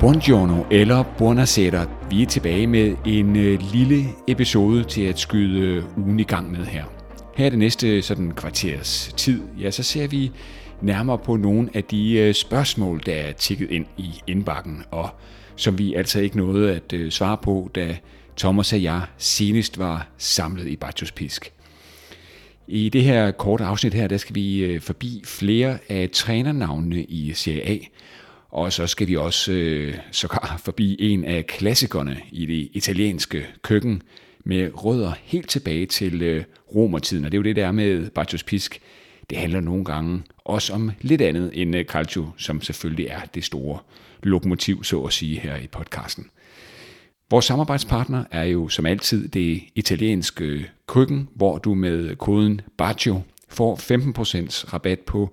Buongiorno eller buonasera. Vi er tilbage med en øh, lille episode til at skyde øh, ugen i gang med her. Her er det næste sådan kvarters tid, ja, så ser vi nærmere på nogle af de øh, spørgsmål, der er tikket ind i indbakken, og som vi altså ikke nåede at svare på, da Thomas og jeg senest var samlet i Bartos Pisk. I det her korte afsnit her, der skal vi forbi flere af trænernavnene i Serie A, og så skal vi også øh, sågar forbi en af klassikerne i det italienske køkken med rødder helt tilbage til øh, romertiden. Og det er jo det, der med Bacchus Pisk. Det handler nogle gange også om lidt andet end øh, calcio, som selvfølgelig er det store lokomotiv, så at sige, her i podcasten. Vores samarbejdspartner er jo som altid det italienske køkken, hvor du med koden BACCIO får 15% rabat på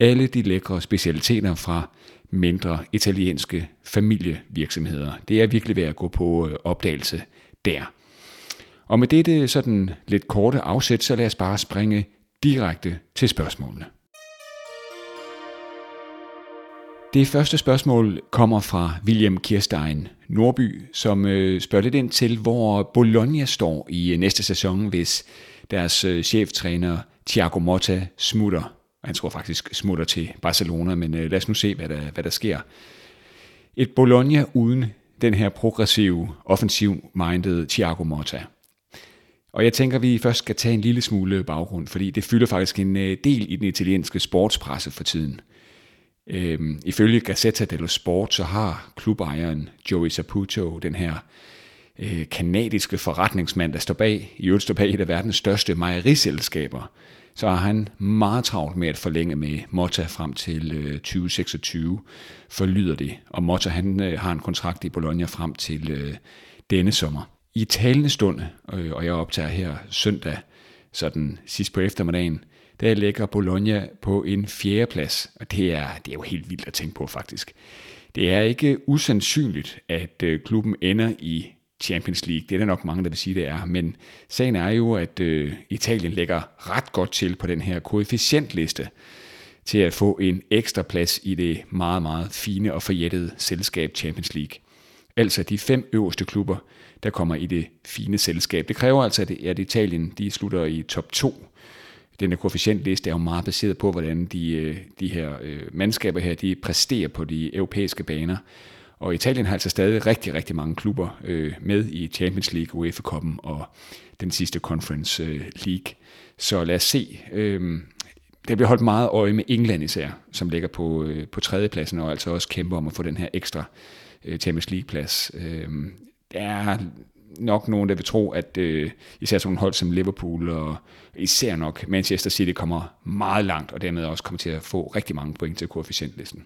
alle de lækre specialiteter fra mindre italienske familievirksomheder. Det er virkelig værd at gå på øh, opdagelse der. Og med dette sådan lidt korte afsæt, så lad os bare springe direkte til spørgsmålene. Det første spørgsmål kommer fra William Kirstein Norby, som øh, spørger lidt ind til, hvor Bologna står i øh, næste sæson, hvis deres cheftræner Thiago Motta smutter han tror faktisk smutter til Barcelona, men øh, lad os nu se, hvad der, hvad der sker. Et Bologna uden den her progressive, offensiv-minded Thiago Motta. Og jeg tænker, at vi først skal tage en lille smule baggrund, fordi det fylder faktisk en øh, del i den italienske sportspresse for tiden. Øhm, ifølge Gazzetta dello Sport, så har klubejeren Joey Saputo, den her øh, kanadiske forretningsmand, der står bag, i øvrigt står bag et af verdens største mejeriselskaber, så har han meget travlt med at forlænge med Motta frem til øh, 2026, forlyder det. Og Motta han øh, har en kontrakt i Bologna frem til øh, denne sommer. I talende stund, øh, og jeg optager her søndag, sådan sidst på eftermiddagen, der ligger Bologna på en fjerde plads, og det er, det er jo helt vildt at tænke på faktisk. Det er ikke usandsynligt, at øh, klubben ender i Champions League. Det er der nok mange, der vil sige, det er. Men sagen er jo, at øh, Italien ligger ret godt til på den her koefficientliste til at få en ekstra plads i det meget, meget fine og forjættede selskab Champions League. Altså de fem øverste klubber, der kommer i det fine selskab. Det kræver altså, at Italien de slutter i top 2. Denne koefficientliste er jo meget baseret på, hvordan de, øh, de her øh, mandskaber her de præsterer på de europæiske baner. Og Italien har altså stadig rigtig, rigtig mange klubber øh, med i Champions League, UEFA Cup'en og den sidste Conference øh, League. Så lad os se. Øh, der bliver holdt meget øje med England især, som ligger på, øh, på tredjepladsen og altså også kæmper om at få den her ekstra øh, Champions League-plads. Øh, der er nok nogen, der vil tro, at øh, især sådan hold som Liverpool og især nok Manchester City kommer meget langt, og dermed også kommer til at få rigtig mange point til koefficientlisten.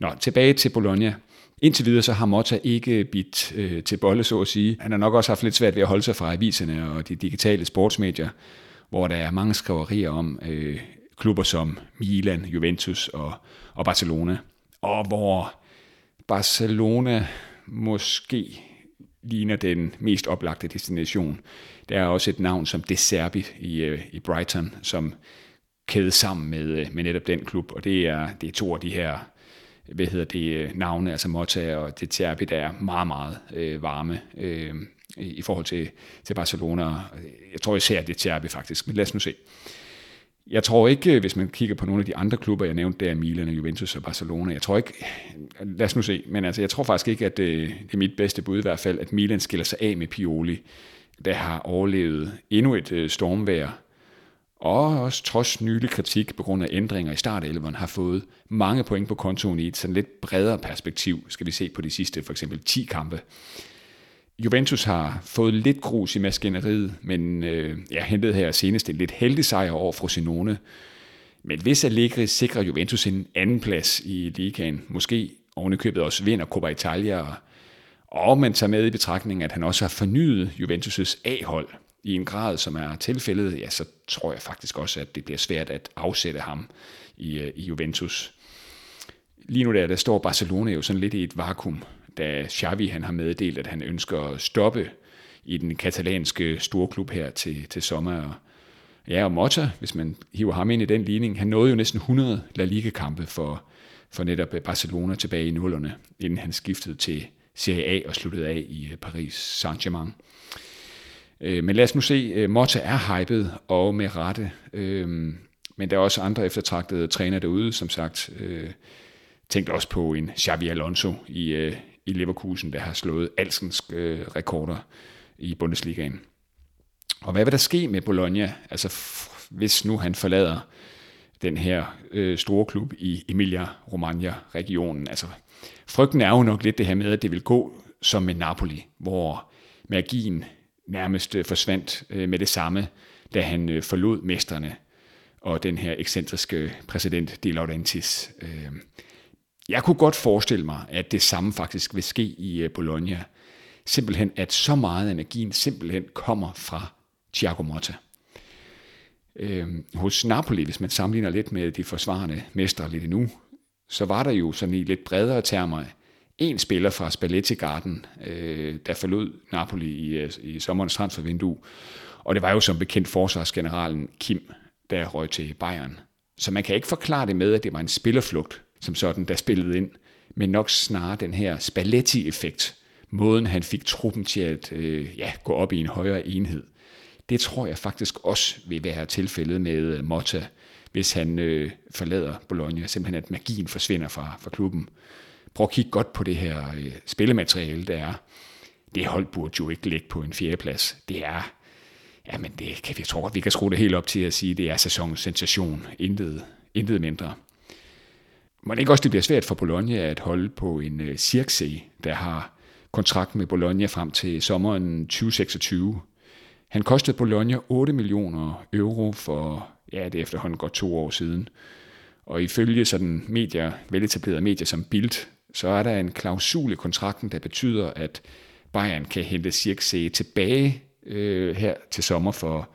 Nå, tilbage til Bologna. Indtil videre så har Motta ikke bidt øh, til bolle, så at sige. Han har nok også haft lidt svært ved at holde sig fra aviserne og de digitale sportsmedier, hvor der er mange skriverier om øh, klubber som Milan, Juventus og, og Barcelona. Og hvor Barcelona måske ligner den mest oplagte destination. Der er også et navn som De Serbi i, øh, i Brighton, som kædes sammen med, øh, med netop den klub, og det er, det er to af de her hvad hedder det, øh, navne, altså Mota og det Terbi, der er meget, meget øh, varme øh, i forhold til, til Barcelona. Jeg tror især, det Terbi faktisk, men lad os nu se. Jeg tror ikke, øh, hvis man kigger på nogle af de andre klubber, jeg nævnte, der er Milan, Juventus og Barcelona, jeg tror ikke, lad os nu se, men altså, jeg tror faktisk ikke, at det, det er mit bedste bud i hvert fald, at Milan skiller sig af med Pioli, der har overlevet endnu et øh, stormvejr, og også trods nylig kritik på grund af ændringer i startelveren, har fået mange point på kontoen i et sådan lidt bredere perspektiv, skal vi se på de sidste for eksempel 10 kampe. Juventus har fået lidt grus i maskineriet, men øh, jeg hentede her senest en lidt heldig sejr over Frosinone. Men hvis Allegri sikrer Juventus en anden plads i ligaen, måske ovenikøbet også vinder Coppa Italia, og man tager med i betragtning, at han også har fornyet Juventus' A-hold i en grad, som er tilfældet, ja, så tror jeg faktisk også, at det bliver svært at afsætte ham i, øh, i Juventus. Lige nu der, der står Barcelona jo sådan lidt i et vakuum, da Xavi han har meddelt, at han ønsker at stoppe i den katalanske storklub her til, til sommer. Ja, og Motta, hvis man hiver ham ind i den ligning, han nåede jo næsten 100 La Liga-kampe for, for netop Barcelona tilbage i nullerne, inden han skiftede til Serie A og sluttede af i øh, Paris Saint-Germain. Øh, men lad os nu se, øh, Motta er hypet, og med rette. Øh, men der er også andre eftertragtede træner derude, som sagt. tænkte også på en Xavi Alonso i, i Leverkusen, der har slået alskens rekorder i Bundesligaen. Og hvad vil der ske med Bologna, altså hvis nu han forlader den her øh, store klub i Emilia-Romagna-regionen? Altså, frygten er jo nok lidt det her med, at det vil gå som med Napoli, hvor magien nærmest øh, forsvandt øh, med det samme, da han øh, forlod mesterne og den her ekscentriske præsident De Laurentiis. Jeg kunne godt forestille mig, at det samme faktisk vil ske i Bologna. Simpelthen, at så meget energien simpelthen kommer fra Thiago Motta. Hos Napoli, hvis man sammenligner lidt med de forsvarende mestre lidt endnu, så var der jo sådan i lidt bredere termer en spiller fra Spalletti Garden, øh, der forlod Napoli i, øh, i sommerens transfervindue, og det var jo som bekendt forsvarsgeneralen Kim, der røg til Bayern. Så man kan ikke forklare det med, at det var en spillerflugt, som sådan, der spillede ind, men nok snarere den her Spalletti-effekt, måden han fik truppen til at øh, ja, gå op i en højere enhed. Det tror jeg faktisk også vil være tilfældet med øh, Motta, hvis han øh, forlader Bologna. Simpelthen at magien forsvinder fra, fra klubben. Prøv at kigge godt på det her øh, spillemateriale, der er. Det hold burde jo ikke ligge på en fjerdeplads. Det er, ja, men det kan vi tror godt, vi kan skrue det helt op til at sige, det er sæsonens sensation. Intet, intet mindre. Må det ikke også det bliver svært for Bologna at holde på en øh, Circe, der har kontrakt med Bologna frem til sommeren 2026. Han kostede Bologna 8 millioner euro for, ja, det er efterhånden godt to år siden. Og ifølge sådan medier, veletablerede medier som Bild, så er der en klausul i kontrakten, der betyder, at Bayern kan hente Cirque tilbage øh, her til sommer for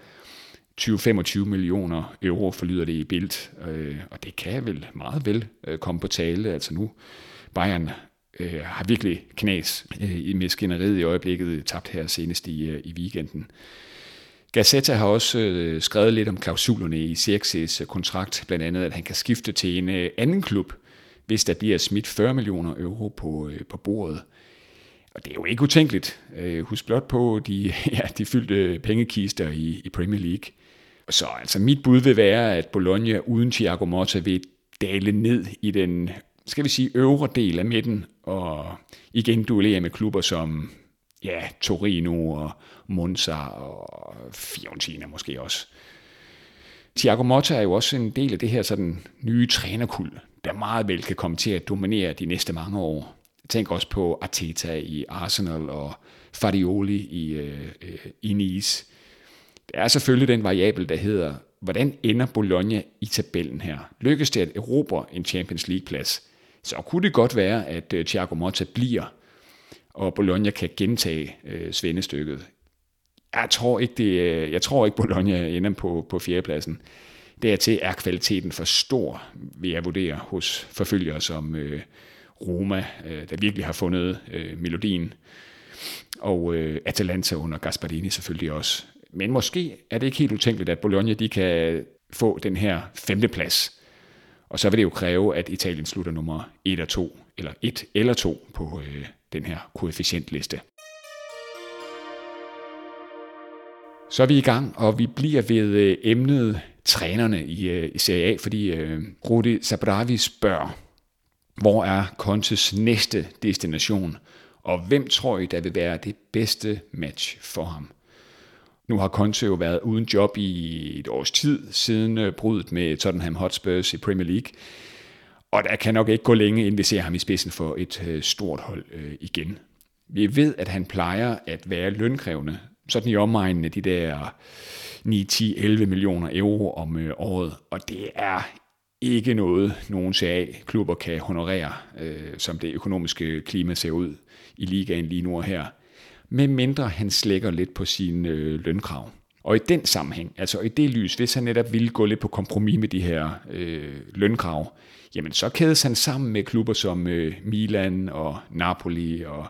20-25 millioner euro, forlyder det i Bild. Øh, og det kan vel meget vel øh, komme på tale. Altså nu, Bayern øh, har virkelig knas øh, i maskineriet i øjeblikket, tabt her senest i, øh, i weekenden. Gazzetta har også øh, skrevet lidt om klausulerne i Xerxes øh, kontrakt, blandt andet at han kan skifte til en øh, anden klub, hvis der bliver smidt 40 millioner euro på, øh, på bordet. Og det er jo ikke utænkeligt. Øh, husk blot på de, ja, de fyldte pengekister i, i Premier League. Så altså mit bud vil være, at Bologna uden Thiago Motta vil dale ned i den skal vi sige, øvre del af midten, og igen duellere med klubber som ja, Torino og Monza og Fiorentina måske også. Thiago Motta er jo også en del af det her sådan nye trænerkuld, der meget vel kan komme til at dominere de næste mange år. Tænk også på Arteta i Arsenal og Farioli i, øh, øh, i Nice. Der er selvfølgelig den variabel, der hedder, hvordan ender Bologna i tabellen her? Lykkes det at erobre en Champions League-plads? så kunne det godt være, at øh, Thiago Motta bliver, og Bologna kan gentage øh, svendestykket. Jeg tror ikke, det, øh, jeg tror ikke Bologna ender på, på fjerdepladsen. Dertil er kvaliteten for stor, vil jeg vurdere, hos forfølgere som øh, Roma, øh, der virkelig har fundet øh, melodien, og øh, Atalanta under Gasparini selvfølgelig også. Men måske er det ikke helt utænkeligt, at Bologna de kan få den her femteplads og så vil det jo kræve, at Italien slutter nummer 1 og 2, eller 1 eller 2 på øh, den her koefficientliste. Så er vi i gang, og vi bliver ved øh, emnet trænerne i, øh, i Serie A, fordi øh, Rudi Sabravi spørger, hvor er Contes næste destination, og hvem tror I, der vil være det bedste match for ham? Nu har Conte jo været uden job i et års tid siden øh, brudet med Tottenham Hotspurs i Premier League. Og der kan nok ikke gå længe, inden vi ser ham i spidsen for et øh, stort hold øh, igen. Vi ved, at han plejer at være lønkrævende, sådan i omegnen af de der 9, 10, 11 millioner euro om øh, året. Og det er ikke noget, nogen CA-klubber kan honorere, øh, som det økonomiske klima ser ud i ligaen lige nu og her med mindre han slækker lidt på sine øh, lønkrav. Og i den sammenhæng, altså i det lys, hvis han netop ville gå lidt på kompromis med de her øh, lønkrav, jamen så kædes han sammen med klubber som øh, Milan og Napoli og,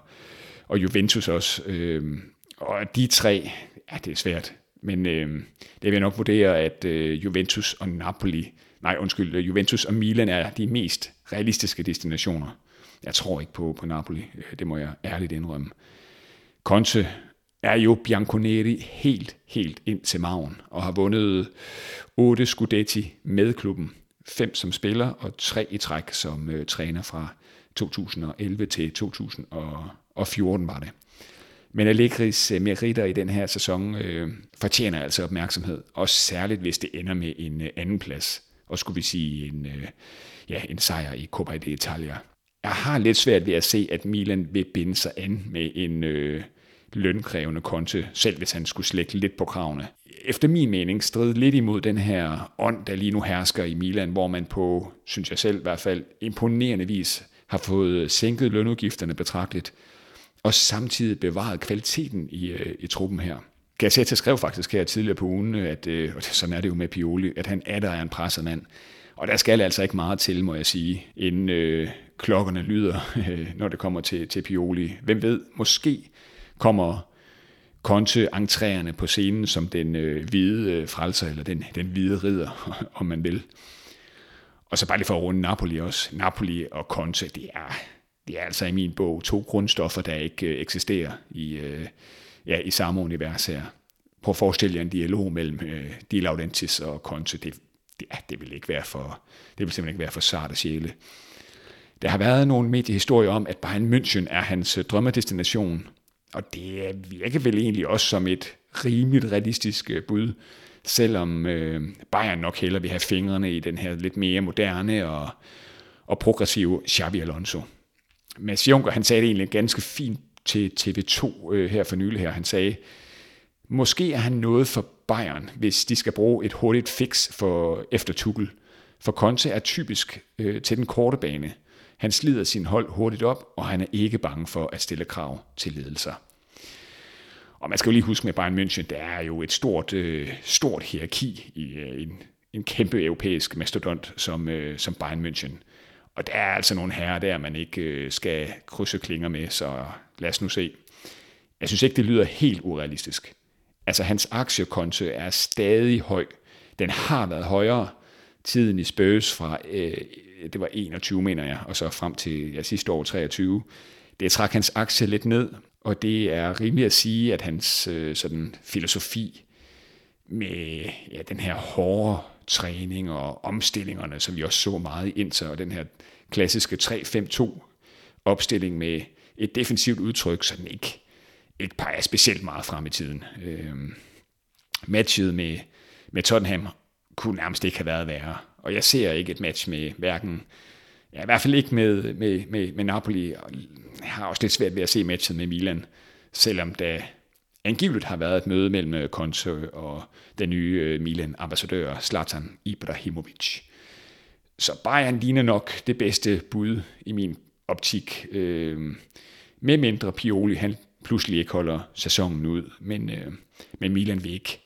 og Juventus også. Øh, og de tre, ja det er svært, Men øh, det vil jeg nok vurdere, at øh, Juventus og Napoli, nej undskyld, øh, Juventus og Milan er de mest realistiske destinationer. Jeg tror ikke på, på Napoli, øh, det må jeg ærligt indrømme. Conte er jo Bianconeri helt, helt ind til maven, og har vundet 8 Scudetti med klubben. Fem som spiller, og tre i træk som øh, træner fra 2011 til 2014 var det. Men Allegris øh, meritter i den her sæson øh, fortjener altså opmærksomhed, også særligt hvis det ender med en øh, anden plads, og skulle vi sige en, øh, ja, en sejr i Coppa d'Italia. Jeg har lidt svært ved at se, at Milan vil binde sig an med en øh, lønkrævende konte, selv hvis han skulle slække lidt på kravene. Efter min mening strid lidt imod den her ånd, der lige nu hersker i Milan, hvor man på, synes jeg selv i hvert fald, imponerende vis har fået sænket lønudgifterne betragteligt, og samtidig bevaret kvaliteten i, øh, i truppen her. Gazzetta skrev faktisk her tidligere på ugen, at, øh, og sådan er det jo med Pioli, at han er der er en presset mand. Og der skal altså ikke meget til, må jeg sige, inden øh, klokkerne lyder, øh, når det kommer til, til Pioli. Hvem ved, måske kommer Conte entrerende på scenen som den øh, hvide øh, frelser, eller den, den hvide ridder, om man vil. Og så bare lige for at runde Napoli også. Napoli og Conte, det er, det er altså i min bog to grundstoffer, der ikke øh, eksisterer i, øh, ja, i samme univers her. Prøv at forestille jer en dialog mellem øh, De Laurentiis og Conte. Det, det, ja, det vil ikke være for, det vil simpelthen ikke være for sarte sjæle. Der har været nogle mediehistorier om, at Bayern München er hans øh, drømmedestination, og det virker vel egentlig også som et rimeligt realistisk øh, bud, selvom øh, Bayern nok heller vil have fingrene i den her lidt mere moderne og, og progressive Xavi Alonso. Mads Juncker, han sagde det egentlig ganske fint til TV2 øh, her for nylig her. Han sagde, måske er han noget for Bayern, hvis de skal bruge et hurtigt fix for efter Tuchel. For Conte er typisk øh, til den korte bane. Han slider sin hold hurtigt op, og han er ikke bange for at stille krav til ledelser. Og man skal jo lige huske med Bayern München, der er jo et stort, øh, stort hierarki i øh, en, en kæmpe europæisk mastodont som, øh, som Bayern München. Og der er altså nogle herrer der, man ikke øh, skal krydse klinger med, så lad os nu se. Jeg synes ikke, det lyder helt urealistisk. Altså, hans aktiekonto er stadig høj. Den har været højere tiden i Spurs fra, øh, det var 21, mener jeg, og så frem til ja, sidste år 23. Det trak hans aktie lidt ned, og det er rimeligt at sige, at hans øh, sådan filosofi med ja, den her hårde træning og omstillingerne, som vi også så meget i Inter, og den her klassiske 3-5-2 opstilling med et defensivt udtryk, så den ikke, ikke peger specielt meget frem i tiden. Øh, matchet med, med Tottenham kunne nærmest ikke have været værre, og jeg ser ikke et match med hverken ja, i hvert fald ikke med, med, med, med Napoli, og jeg har også lidt svært ved at se matchet med Milan, selvom der angiveligt har været et møde mellem øh, Conte og den nye øh, Milan-ambassadør Zlatan Ibrahimovic. Så Bayern ligner nok det bedste bud i min optik. Øh, med mindre Pioli, han pludselig ikke holder sæsonen ud, men, øh, men Milan vil ikke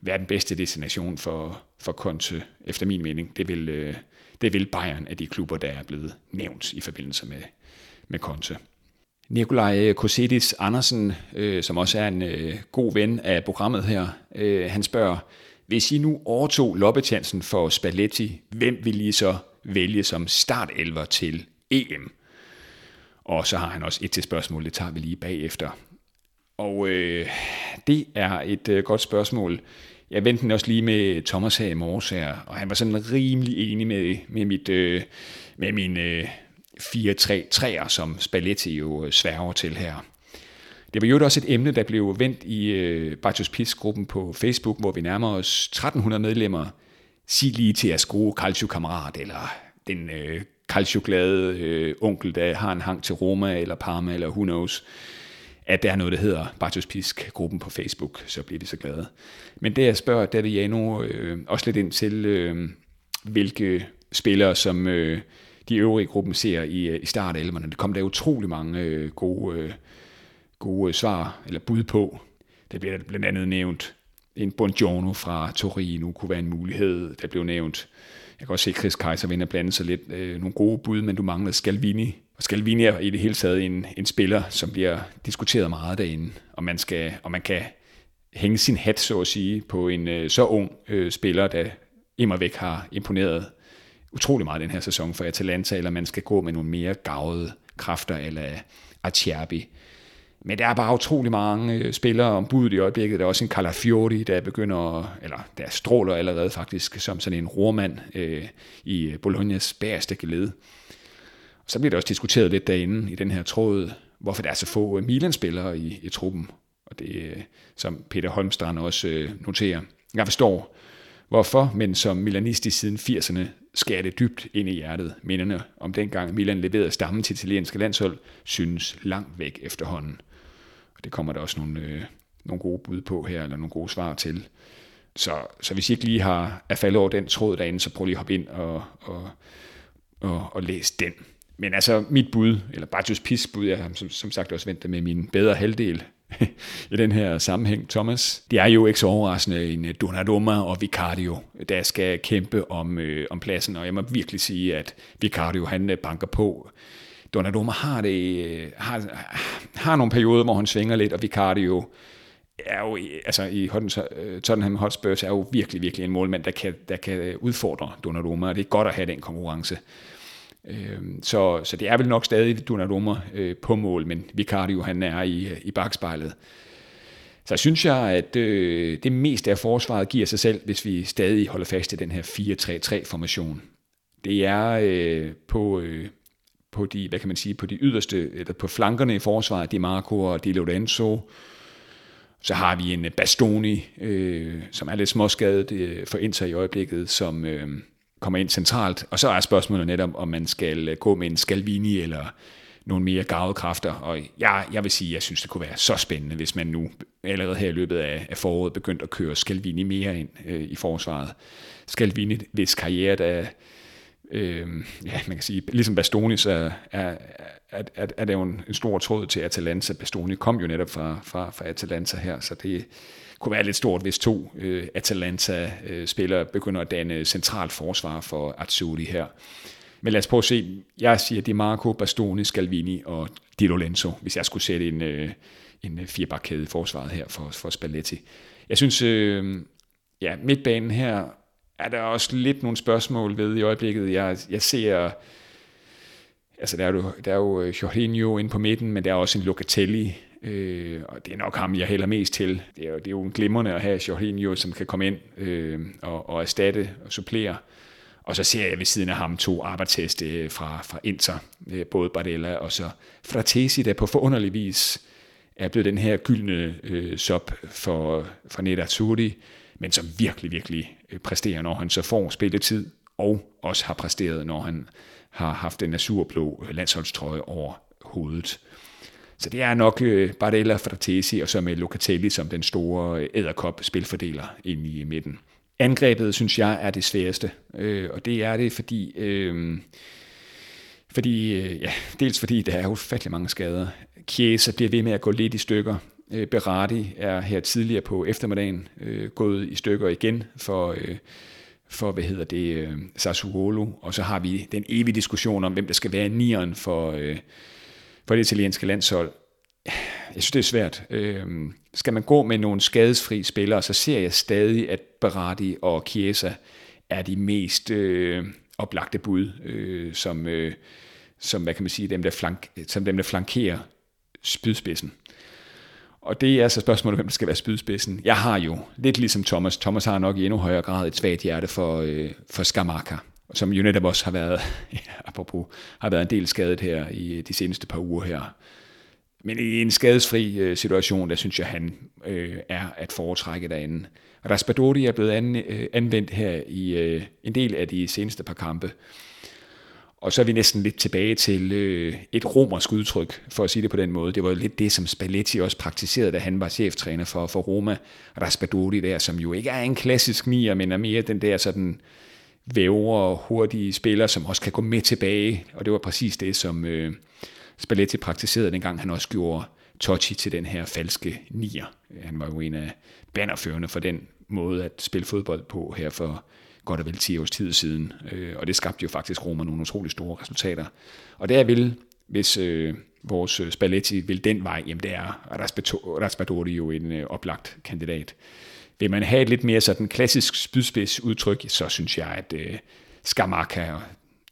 være den bedste destination for, for Conte, efter min mening. Det vil, øh, det vil Bayern af de klubber, der er blevet nævnt i forbindelse med, med Conte. Nikolaj Kosidis Andersen, øh, som også er en øh, god ven af programmet her, øh, han spørger, hvis I nu overtog loppetjansen for Spalletti, hvem vil I så vælge som startelver til EM? Og så har han også et til spørgsmål, det tager vi lige bagefter. Og øh, det er et øh, godt spørgsmål. Jeg vendte den også lige med Thomas her i morges her, og han var sådan rimelig enig med, med, mit, øh, med min øh, 4-3-3'er, som Spalletti jo øh, sværger til her. Det var jo også et emne, der blev vendt i øh, Bartos Pis-gruppen på Facebook, hvor vi nærmer os 1300 medlemmer. Sig lige til jeres gode calcio-kammerat, eller den øh, calcio-glade øh, onkel, der har en hang til Roma, eller Parma, eller who knows at der er noget, der hedder Bartos Pisk-gruppen på Facebook, så bliver vi så glade. Men det jeg spørger David Jano øh, også lidt ind til, øh, hvilke spillere, som øh, de øvrige gruppen ser i, i i startelverne. Det kom der utrolig mange øh, gode, øh, gode øh, svar, eller bud på. Det bliver blandt andet nævnt, en Bongiorno fra Torino kunne være en mulighed. Der blev nævnt, jeg kan også se, at Chris Kaiser vinder blande sig lidt. Øh, nogle gode bud, men du mangler Scalvini og Scalvini er i det hele taget en, en spiller, som bliver diskuteret meget derinde, og man, skal, og man kan hænge sin hat, så at sige, på en øh, så ung øh, spiller, der imod væk har imponeret utrolig meget den her sæson for Atalanta, eller man skal gå med nogle mere gavede kræfter, eller Acerbi. Men der er bare utrolig mange øh, spillere om budet i øjeblikket. Der er også en Calafiori, der begynder, eller der stråler allerede faktisk som sådan en rormand øh, i Bolognas bæreste gelede. Så bliver det også diskuteret lidt derinde i den her tråd, hvorfor der er så få øh, Milan-spillere i, i truppen. Og det, øh, som Peter Holmstrand også øh, noterer. Jeg forstår, hvorfor, men som milanistisk siden 80'erne skærer det dybt ind i hjertet. Minderne om dengang Milan leverede stammen til italienske landshold, synes langt væk efterhånden. Og det kommer der også nogle, øh, nogle gode bud på her, eller nogle gode svar til. Så, så hvis I ikke lige har er faldet over den tråd derinde, så prøv lige at hoppe ind og, og, og, og læs den. Men altså mit bud, eller Bartos Pis bud, jeg har som, som sagt også ventet med min bedre halvdel i den her sammenhæng, Thomas. Det er jo ikke så overraskende en øh, Donnarumma og Vicario, der skal kæmpe om, øh, om pladsen, og jeg må virkelig sige, at Vicario han øh, banker på. Donnarumma har, det, øh, har, har nogle perioder, hvor han svinger lidt, og Vicario er jo, altså i Tottenham Hotspurs er jo virkelig, virkelig en målmand, der kan, der kan udfordre Donnarumma, og det er godt at have den konkurrence. Øhm, så, så det er vel nok stadig Donnarumma øh, på mål, men Vicario han er i, øh, i bagspejlet. Så synes jeg, at øh, det meste af forsvaret giver sig selv, hvis vi stadig holder fast i den her 4-3-3-formation. Det er øh, på, øh, på de, hvad kan man sige, på de yderste, eller på flankerne i forsvaret, Di Marco og Di Lorenzo. Så har vi en Bastoni, øh, som er lidt småskadet øh, for Inter i øjeblikket, som, øh, kommer ind centralt. Og så er spørgsmålet netop, om man skal øh, gå med en Scalvini eller nogle mere gavede kræfter. Og jeg, jeg vil sige, jeg synes, det kunne være så spændende, hvis man nu allerede her i løbet af, af foråret begyndte at køre Scalvini mere ind øh, i forsvaret. Scalvini, hvis karriere, der øh, ja, man kan sige, ligesom Bastoni, så er, er, er, er det jo en, en stor tråd til Atalanta. Bastoni kom jo netop fra, fra, fra Atalanta her, så det, kunne være lidt stort, hvis to øh, Atalanta-spillere øh, begynder at danne centralt forsvar for Azzurri her. Men lad os prøve at se. Jeg siger Di Marco, Bastoni, Scalvini og Di Lorenzo, hvis jeg skulle sætte en, øh, en øh, firebakkæde i forsvaret her for, for Spalletti. Jeg synes, øh, ja, midtbanen her er der også lidt nogle spørgsmål ved i øjeblikket. Jeg, jeg ser... Altså, der er jo, der er jo øh, Jorginho inde på midten, men der er også en Locatelli, Øh, og det er nok ham, jeg hælder mest til. Det er jo, det er jo en glimrende at have Jorginho, som kan komme ind øh, og, og erstatte og supplere. Og så ser jeg ved siden af ham to arbejdsteste øh, fra, fra Inter, øh, både Bardella og så Fratesi, der på forunderlig vis er blevet den her gyldne øh, sop for, for Neda Azzurri, men som virkelig, virkelig øh, præsterer, når han så får spilletid, og også har præsteret, når han har haft en azurblå øh, landsholdstrøje over hovedet. Så det er nok øh, Bardella Fratesi og så med Locatelli som den store øh, æderkop spilfordeler ind i midten. Angrebet, synes jeg, er det sværeste, øh, og det er det, fordi... Øh, fordi, øh, ja, dels fordi der er ufattelig mange skader. Chiesa bliver ved med at gå lidt i stykker. Øh, Berardi er her tidligere på eftermiddagen øh, gået i stykker igen for, øh, for hvad hedder det, øh, Sassuolo. Og så har vi den evige diskussion om, hvem der skal være nieren for, øh, for det italienske landshold. Jeg synes, det er svært. Øhm, skal man gå med nogle skadesfri spillere, så ser jeg stadig, at Berardi og Chiesa er de mest øh, oplagte bud, øh, som, øh, som, hvad kan man sige, dem, der, flank, som dem, der flankerer spydspidsen. Og det er altså spørgsmålet, hvem der skal være spydspidsen. Jeg har jo, lidt ligesom Thomas, Thomas har nok i endnu højere grad et svagt hjerte for, øh, for Skamaka som jo netop også har været, ja, apropos, har været en del skadet her i øh, de seneste par uger her. Men i en skadesfri øh, situation, der synes jeg, han øh, er at foretrække derinde. Raspadori er blevet an, øh, anvendt her i øh, en del af de seneste par kampe. Og så er vi næsten lidt tilbage til øh, et romersk udtryk, for at sige det på den måde. Det var lidt det, som Spalletti også praktiserede, da han var cheftræner for, for Roma. Raspadori der, som jo ikke er en klassisk nier, men er mere den der sådan vævre hurtige spillere, som også kan gå med tilbage. Og det var præcis det, som øh, Spalletti praktiserede, dengang han også gjorde Totti til den her falske nier. Han var jo en af bannerførende for den måde at spille fodbold på her for godt og vel 10 års tid siden. Øh, og det skabte jo faktisk Roma nogle utrolig store resultater. Og der vil hvis øh, vores øh, Spalletti vil den vej, jamen det er Raspadori jo en øh, oplagt kandidat. Vil man have et lidt mere sådan klassisk spydspids udtryk, så synes jeg, at øh, Skamaka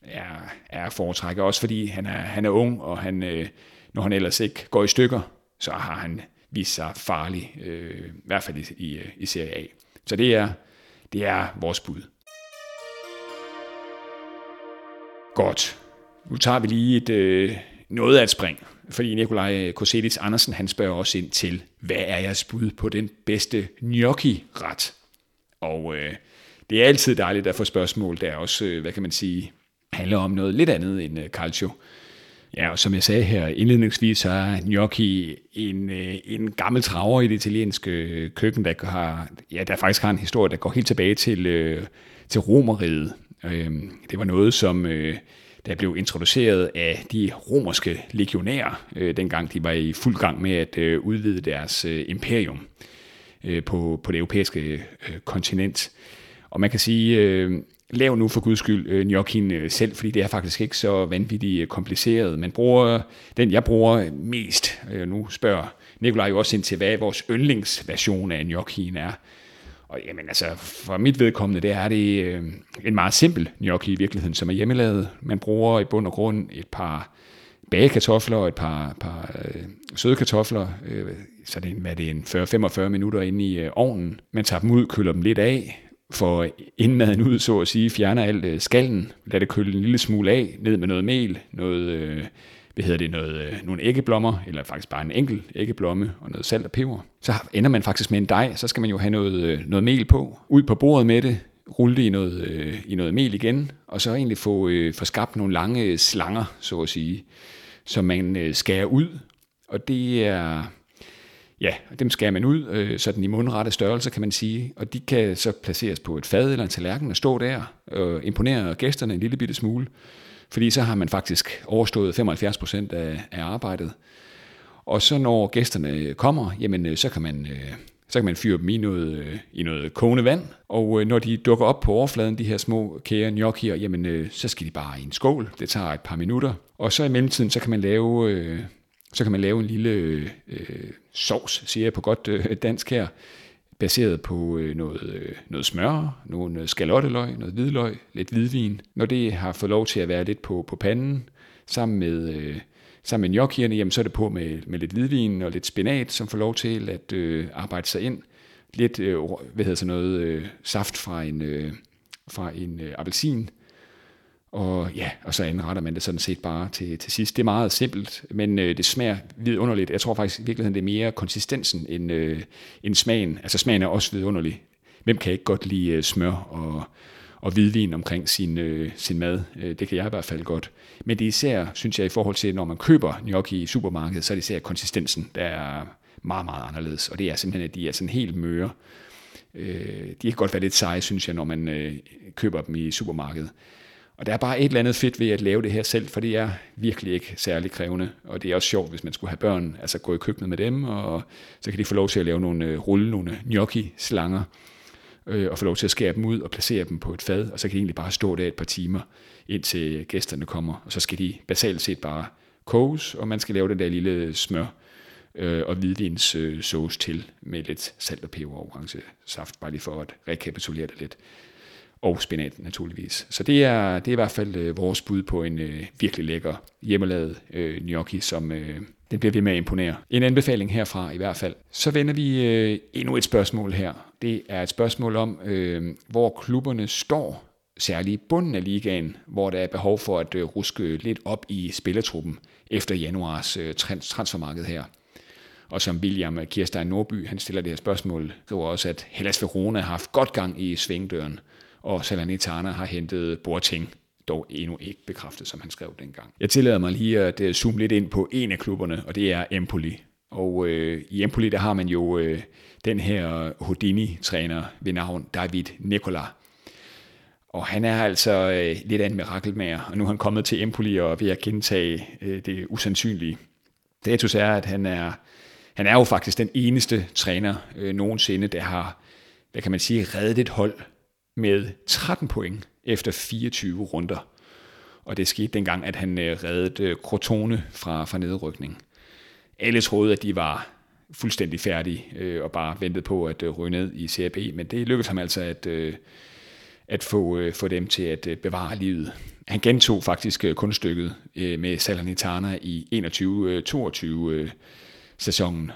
er, er foretrækker. Også fordi han er, han er ung, og han, øh, når han ellers ikke går i stykker, så har han vist sig farlig, øh, i hvert fald i, i, i Serie A. Så det er, det er vores bud. Godt. Nu tager vi lige et, øh, noget af et spring, fordi Nikolaj Koselis Andersen han spørger også ind til, hvad er jeres bud på den bedste gnocchi-ret? Og øh, det er altid dejligt at få spørgsmål, der også, øh, hvad kan man sige, handler om noget lidt andet end øh, calcio. Ja, og som jeg sagde her indledningsvis, så er gnocchi en, øh, en gammel traver i det italienske øh, køkken, der, har, ja, der faktisk har en historie, der går helt tilbage til, øh, til romeriet. Øh, det var noget, som øh, der blev introduceret af de romerske legionærer, øh, dengang de var i fuld gang med at øh, udvide deres øh, imperium øh, på, på det europæiske øh, kontinent. Og man kan sige, øh, lav nu for guds skyld øh, gnocchien øh, selv, fordi det er faktisk ikke så vanvittigt øh, kompliceret. Man bruger den, jeg bruger mest. Øh, nu spørger Nikolaj jo også ind til, hvad vores yndlingsversion af gnocchien er. Og jamen altså, for mit vedkommende, det er det øh, en meget simpel gnocchi i virkeligheden, som er hjemmelavet. Man bruger i bund og grund et par bagekartofler og et par, par øh, søde kartofler, øh, så det hvad det er, en 40-45 minutter inde i øh, ovnen. Man tager dem ud, køler dem lidt af, får indmaden ud, så at sige, fjerner alt øh, skallen, lader det køle en lille smule af, ned med noget mel, noget, øh, hvad hedder det, noget, øh, nogle æggeblommer, eller faktisk bare en enkelt æggeblomme og noget salt og peber. Så ender man faktisk med en dej, så skal man jo have noget, øh, noget mel på, ud på bordet med det, rulle det i noget, øh, i noget mel igen, og så egentlig få, øh, få skabt nogle lange slanger, så at sige, som man øh, skærer ud. Og det er, Ja, dem skærer man ud, øh, i mundrette størrelse, kan man sige. Og de kan så placeres på et fad eller en tallerken og stå der og imponere gæsterne en lille bitte smule. Fordi så har man faktisk overstået 75 procent af, af arbejdet. Og så når gæsterne kommer, jamen øh, så kan man... Øh, så kan man fyre dem i noget, øh, i noget kogende vand, og når de dukker op på overfladen, de her små kære gnocchier, jamen så skal de bare i en skål. Det tager et par minutter. Og så i mellemtiden, så kan man lave så kan man lave en lille øh, sovs, siger jeg på godt øh, dansk her, baseret på øh, noget, øh, noget smør, nogle øh, skalotteløg, noget hvidløg, lidt hvidvin. Når det har fået lov til at være lidt på, på panden, sammen med, øh, sammen med gnocchierne, jamen, så er det på med, med lidt hvidvin og lidt spinat, som får lov til at øh, arbejde sig ind. Lidt øh, hvad hedder så noget, øh, saft fra en, øh, fra en øh, appelsin, og ja, og så anretter man det sådan set bare til, til sidst. Det er meget simpelt, men øh, det smager vidunderligt. Jeg tror faktisk i virkeligheden, det er mere konsistensen end, øh, end smagen. Altså smagen er også vidunderlig. Hvem kan ikke godt lide øh, smør og, og hvidvin omkring sin, øh, sin mad? Øh, det kan jeg i hvert fald godt. Men det er især, synes jeg, i forhold til, når man køber gnocchi i supermarkedet, så er det især konsistensen, der er meget, meget anderledes. Og det er simpelthen, at de er sådan helt møre. Øh, de kan godt være lidt seje, synes jeg, når man øh, køber dem i supermarkedet. Og der er bare et eller andet fedt ved at lave det her selv, for det er virkelig ikke særlig krævende. Og det er også sjovt, hvis man skulle have børn, altså gå i køkkenet med dem, og så kan de få lov til at lave nogle, øh, rulle nogle gnocchi-slanger, øh, og få lov til at skære dem ud og placere dem på et fad, og så kan de egentlig bare stå der et par timer, indtil gæsterne kommer. Og så skal de basalt set bare koges, og man skal lave den der lille smør øh, og hvidvins øh, sauce til med lidt salt og peber og orange saft, bare lige for at rekapitulere det lidt og spinat naturligvis. Så det er, det er i hvert fald øh, vores bud på en øh, virkelig lækker hjemmelavet øh, gnocchi, som øh, den bliver ved med at imponere. En anbefaling herfra i hvert fald. Så vender vi øh, endnu et spørgsmål her. Det er et spørgsmål om, øh, hvor klubberne står, særligt i bunden af ligaen, hvor der er behov for at øh, ruske lidt op i spillertruppen efter januars øh, transfermarked her. Og som William Kirstein Norby, han stiller det her spørgsmål, skriver også, at Hellas Verona har haft godt gang i svingdøren og Salernitana har hentet Boateng, dog endnu ikke bekræftet, som han skrev dengang. Jeg tillader mig lige at øh, zoome lidt ind på en af klubberne, og det er Empoli. Og øh, i Empoli, der har man jo øh, den her Houdini-træner ved navn David Nicola. Og han er altså øh, lidt af en mirakelmager, og nu er han kommet til Empoli og ved at gentage øh, det usandsynlige. Status er, at han er, han er jo faktisk den eneste træner øh, nogensinde, der har, hvad kan man sige, reddet et hold med 13 point efter 24 runder. og det skete dengang, at han øh, reddede øh, Crotone fra, fra nedrykning. Alle troede, at de var fuldstændig færdige øh, og bare ventede på at øh, ryge ned i CRP, men det lykkedes ham altså at, øh, at få, øh, få dem til at øh, bevare livet. Han gentog faktisk øh, kunststykket øh, med Salernitana i 21-22 øh, øh, sæsonen.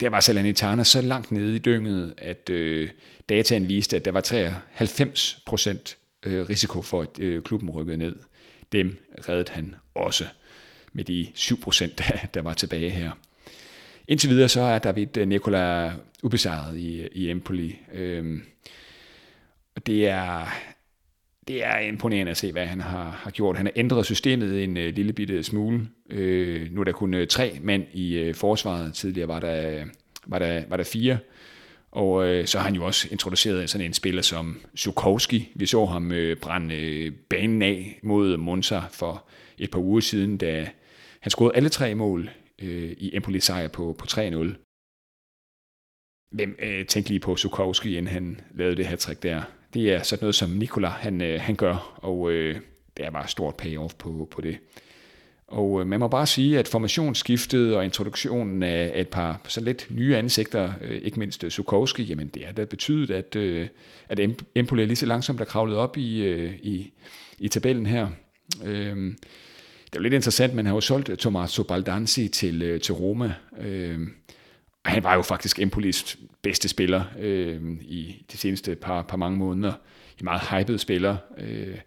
Der var Salernitana så langt nede i dynget, at øh, dataen viste, at der var 93 procent øh, risiko for, at øh, klubben rykkede ned. Dem reddede han også med de 7 procent, der, der var tilbage her. Indtil videre så er David øh, Nicola ubesejret i, i Empoli. Øh, og det er, det er imponerende at se, hvad han har, har gjort. Han har ændret systemet en øh, lille bitte smule. Øh, nu er der kun øh, tre mænd i øh, forsvaret. Tidligere var der, var der, var der fire. Og øh, så har han jo også introduceret sådan en spiller som Zukowski. Vi så ham øh, brænde øh, banen af mod Monza for et par uger siden, da han scorede alle tre mål øh, i Empoli sejr på, på 3-0. Hvem øh, tænkte lige på Sukowski, inden han lavede det her trick der? Det er sådan noget, som Nikola han, øh, han gør, og øh, det er bare stort payoff på, på det. Og øh, man må bare sige, at formationsskiftet og introduktionen af et par så lidt nye ansigter, øh, ikke mindst øh, Sukowski, jamen det har da betydet, at, øh, at Empoli lige så langsomt er kravlet op i, øh, i, i tabellen her. Øh, det er jo lidt interessant, man har jo solgt Tommaso Baldanzi til, øh, til Roma. Øh, og han var jo faktisk Empolis bedste spiller øh, i de seneste par, par mange måneder. En meget hyped spiller. Øh,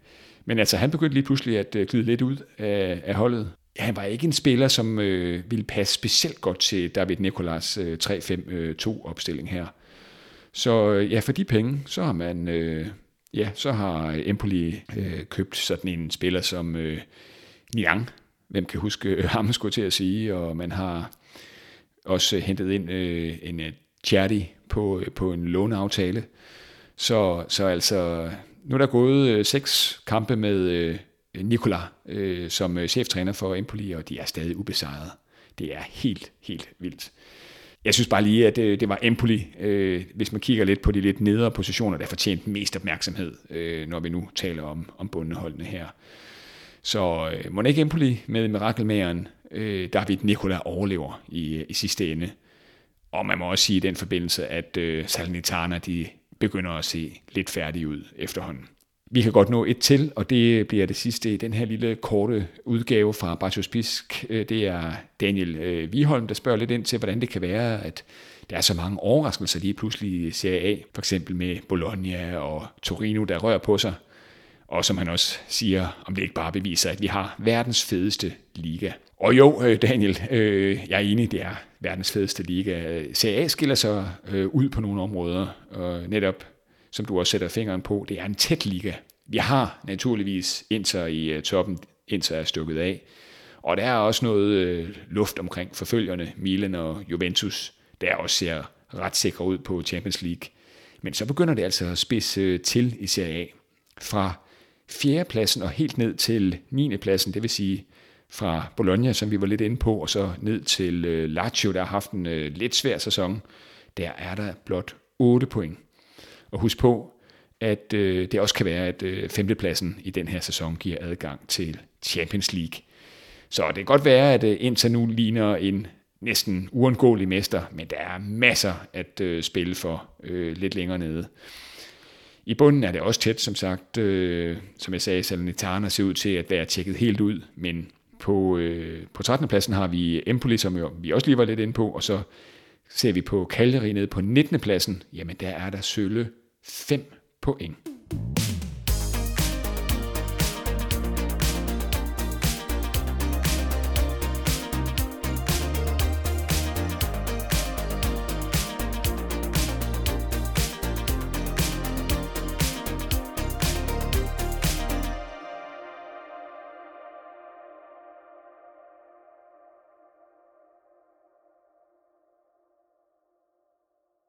men altså, han begyndte lige pludselig at øh, glide lidt ud af, af holdet. Han var ikke en spiller, som øh, ville passe specielt godt til David Nicolas øh, 3-5-2-opstilling øh, her. Så øh, ja, for de penge, så har man... Øh, ja, så har Empoli øh, købt sådan en spiller som øh, Niang, hvem kan huske øh, ham, skulle til at sige, og man har også øh, hentet ind øh, en uh, på, øh, på en låneaftale. Så, så altså, nu er der gået øh, seks kampe med øh, Nikola øh, som cheftræner for Empoli, og de er stadig ubesejret. Det er helt, helt vildt. Jeg synes bare lige, at det, det var Empoli, øh, hvis man kigger lidt på de lidt nedre positioner, der fortjent mest opmærksomhed, øh, når vi nu taler om, om bundeholdene her. Så øh, må ikke Empoli med mirakelmageren øh, David Nikola overlever i, øh, i sidste ende. Og man må også sige i den forbindelse, at øh, Salernitana de begynder at se lidt færdige ud efterhånden. Vi kan godt nå et til, og det bliver det sidste i den her lille korte udgave fra Bartos Pisk. Øh, det er Daniel øh, Viholm, der spørger lidt ind til, hvordan det kan være, at der er så mange overraskelser lige pludselig i Serie A, for eksempel med Bologna og Torino, der rører på sig. Og som han også siger, om det ikke bare beviser, at vi har verdens fedeste liga. Og jo, øh, Daniel, øh, jeg er enig, det er verdens fedeste liga. Serie A skiller sig øh, ud på nogle områder, og netop, som du også sætter fingeren på, det er en tæt liga. Vi har naturligvis Inter i øh, toppen, Inter er stukket af, og der er også noget øh, luft omkring forfølgerne, Milan og Juventus, der også ser ret sikre ud på Champions League. Men så begynder det altså at spidse til i Serie A. Fra fjerdepladsen og helt ned til 9. pladsen, det vil sige fra Bologna, som vi var lidt inde på, og så ned til øh, Lazio, der har haft en øh, lidt svær sæson, der er der blot 8 point. Og husk på, at øh, det også kan være, at øh, femtepladsen i den her sæson giver adgang til Champions League. Så det kan godt være, at øh, Inter nu ligner en næsten uundgåelig mester, men der er masser at øh, spille for øh, lidt længere nede. I bunden er det også tæt, som sagt. Øh, som jeg sagde, Salernitana ser ud til at være tjekket helt ud, men på, øh, på 13. pladsen har vi Empoli, som jo, vi også lige var lidt inde på, og så ser vi på Cagliari nede på 19. pladsen, jamen der er der sølle 5 point.